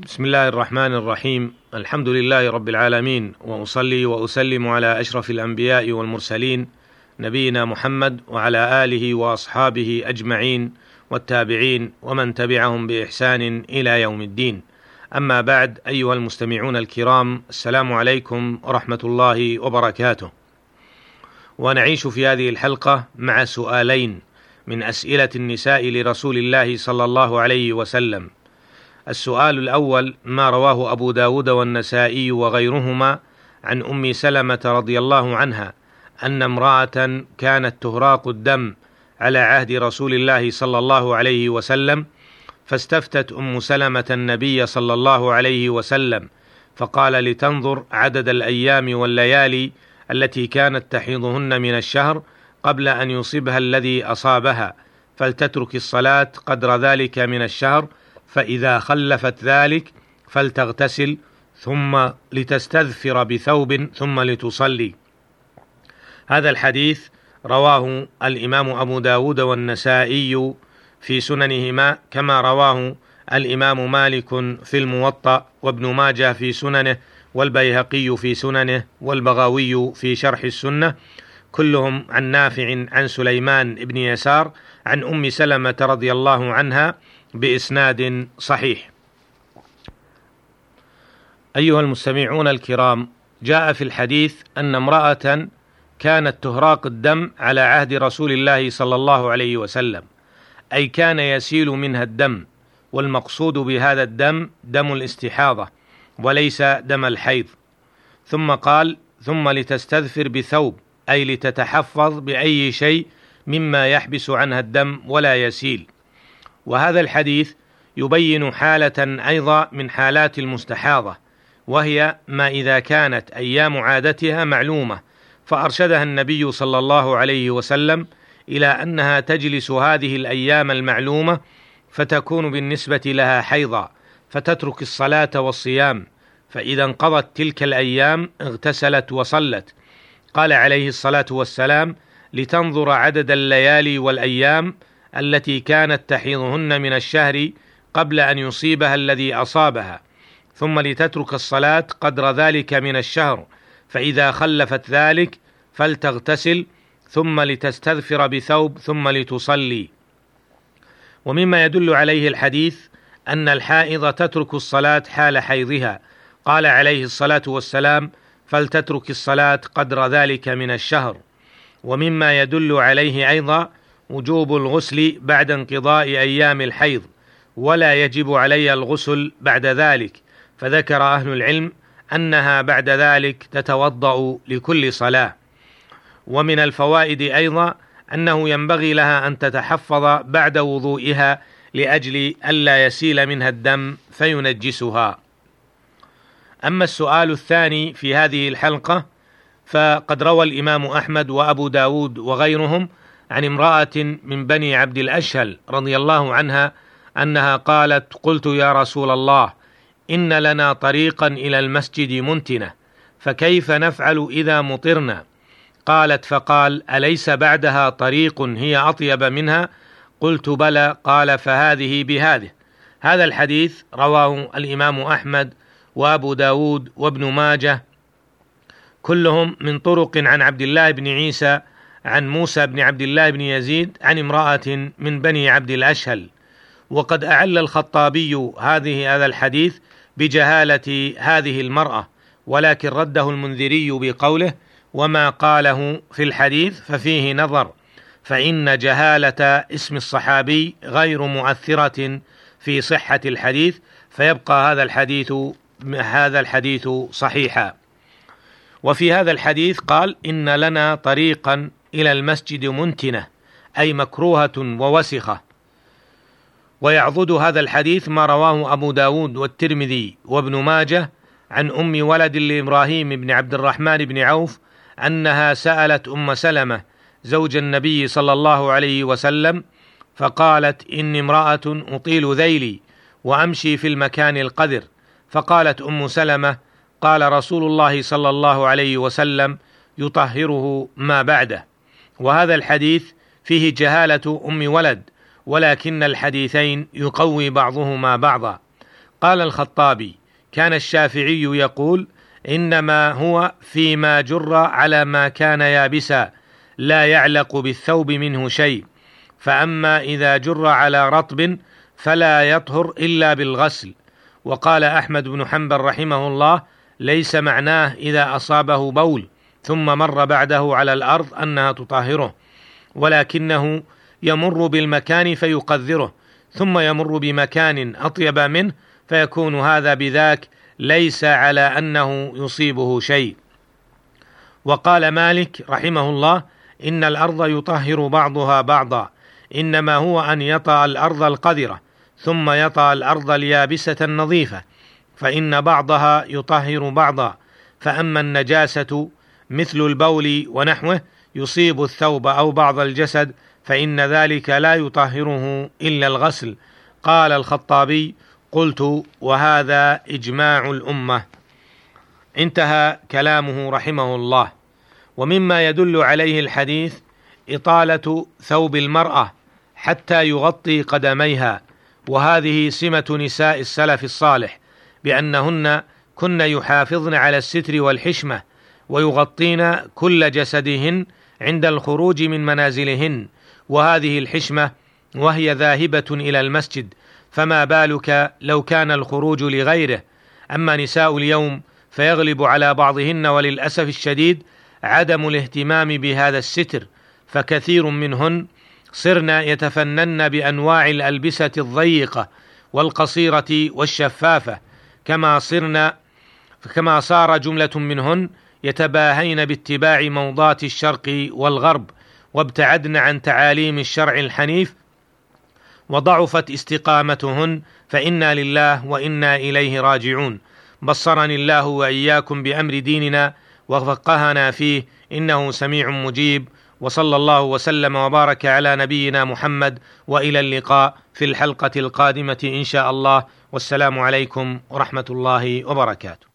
بسم الله الرحمن الرحيم. الحمد لله رب العالمين وأصلي وأسلم على أشرف الأنبياء والمرسلين نبينا محمد وعلى آله وأصحابه أجمعين والتابعين ومن تبعهم بإحسان إلى يوم الدين. أما بعد أيها المستمعون الكرام السلام عليكم ورحمة الله وبركاته. ونعيش في هذه الحلقة مع سؤالين من أسئلة النساء لرسول الله صلى الله عليه وسلم. السؤال الأول ما رواه أبو داود والنسائي وغيرهما عن أم سلمة رضي الله عنها أن امرأة كانت تهراق الدم على عهد رسول الله صلى الله عليه وسلم فاستفتت أم سلمة النبي صلى الله عليه وسلم فقال لتنظر عدد الأيام والليالي التي كانت تحيضهن من الشهر قبل أن يصيبها الذي أصابها فلتترك الصلاة قدر ذلك من الشهر فإذا خلفت ذلك فلتغتسل ثم لتستذفر بثوب ثم لتصلي. هذا الحديث رواه الإمام أبو داود والنسائي في سننهما كما رواه الإمام مالك في الموطأ وابن ماجه في سننه والبيهقي في سننه والبغاوي في شرح السنة. كلهم عن نافع عن سليمان بن يسار عن أم سلمة رضي الله عنها بإسناد صحيح. أيها المستمعون الكرام، جاء في الحديث أن امرأة كانت تهراق الدم على عهد رسول الله صلى الله عليه وسلم، أي كان يسيل منها الدم، والمقصود بهذا الدم دم الاستحاضة، وليس دم الحيض. ثم قال: ثم لتستذفر بثوب، أي لتتحفظ بأي شيء مما يحبس عنها الدم ولا يسيل. وهذا الحديث يبين حالة أيضا من حالات المستحاضة وهي ما إذا كانت أيام عادتها معلومة فأرشدها النبي صلى الله عليه وسلم إلى أنها تجلس هذه الأيام المعلومة فتكون بالنسبة لها حيضا فتترك الصلاة والصيام فإذا انقضت تلك الأيام اغتسلت وصلت. قال عليه الصلاة والسلام لتنظر عدد الليالي والأيام التي كانت تحيضهن من الشهر قبل أن يصيبها الذي أصابها ثم لتترك الصلاة قدر ذلك من الشهر فإذا خلفت ذلك فلتغتسل ثم لتستذفر بثوب ثم لتصلي. ومما يدل عليه الحديث أن الحائض تترك الصلاة حال حيضها قال عليه الصلاة والسلام فلتترك الصلاة قدر ذلك من الشهر ومما يدل عليه أيضا وجوب الغسل بعد انقضاء أيام الحيض ولا يجب علي الغسل بعد ذلك. فذكر أهل العلم أنها بعد ذلك تتوضأ لكل صلاة. ومن الفوائد أيضا أنه ينبغي لها أن تتحفظ بعد وضوئها لأجل ألا يسيل منها الدم فينجسها. أما السؤال الثاني في هذه الحلقة فقد روى الإمام أحمد وأبو داود وغيرهم عن امرأة من بني عبد الأشهل رضي الله عنها أنها قالت قلت يا رسول الله إن لنا طريقا إلى المسجد منتنة فكيف نفعل إذا مطرنا؟ قالت فقال أليس بعدها طريق هي أطيب منها؟ قلت بلى. قال فهذه بهذه. هذا الحديث رواه الإمام أحمد وأبو داود وابن ماجه كلهم من طرق عن عبد الله بن عيسى عن موسى بن عبد الله بن يزيد عن امرأة من بني عبد الأشهل. وقد أعل الخطابي هذه هذا الحديث بجهالة هذه المرأة ولكن رده المنذري بقوله وما قاله في الحديث ففيه نظر فإن جهالة اسم الصحابي غير مؤثرة في صحة الحديث فيبقى هذا الحديث هذا الحديث صحيحا. وفي هذا الحديث قال إن لنا طريقا إلى المسجد منتنة أي مكروهة ووسخة. ويعضد هذا الحديث ما رواه أبو داود والترمذي وابن ماجه عن أم ولد لإبراهيم بن عبد الرحمن بن عوف أنها سألت أم سلمة زوج النبي صلى الله عليه وسلم فقالت إني امرأة أطيل ذيلي وأمشي في المكان القذر. فقالت أم سلمة قال رسول الله صلى الله عليه وسلم يطهره ما بعده. وهذا الحديث فيه جهالة أم ولد ولكن الحديثين يقوي بعضهما بعضا. قال الخطابي كان الشافعي يقول إنما هو فيما جر على ما كان يابسا لا يعلق بالثوب منه شيء. فأما إذا جر على رطب فلا يطهر إلا بالغسل. وقال أحمد بن حنبل رحمه الله ليس معناه إذا أصابه بول. ثم مر بعده على الأرض أنها تطهره ولكنه يمر بالمكان فيقذره ثم يمر بمكان أطيب منه فيكون هذا بذاك ليس على أنه يصيبه شيء. وقال مالك رحمه الله إن الأرض يطهر بعضها بعضا إنما هو أن يطأ الأرض القذرة ثم يطأ الأرض اليابسة النظيفة فإن بعضها يطهر بعضا فأما النجاسة مثل البول ونحوه يصيب الثوب أو بعض الجسد فإن ذلك لا يطهره إلا الغسل. قال الخطابي قلت وهذا إجماع الأمة. انتهى كلامه رحمه الله. ومما يدل عليه الحديث إطالة ثوب المرأة حتى يغطي قدميها وهذه سمة نساء السلف الصالح بأنهن كن يحافظن على الستر والحشمة ويغطين كل جسدهن عند الخروج من منازلهن. وهذه الحشمة وهي ذاهبة إلى المسجد فما بالك لو كان الخروج لغيره؟ أما نساء اليوم فيغلب على بعضهن وللأسف الشديد عدم الاهتمام بهذا الستر فكثير منهن صرن يتفنن بأنواع الألبسة الضيقة والقصيرة والشفافة كما صرن كما صار جملة منهن يتباهين باتباع موضات الشرق والغرب وابتعدن عن تعاليم الشرع الحنيف وضعفت استقامتهن فإنا لله وإنا إليه راجعون. بصرني الله وإياكم بأمر ديننا وفقهنا فيه إنه سميع مجيب. وصلى الله وسلم وبارك على نبينا محمد وإلى اللقاء في الحلقة القادمة إن شاء الله. والسلام عليكم ورحمة الله وبركاته.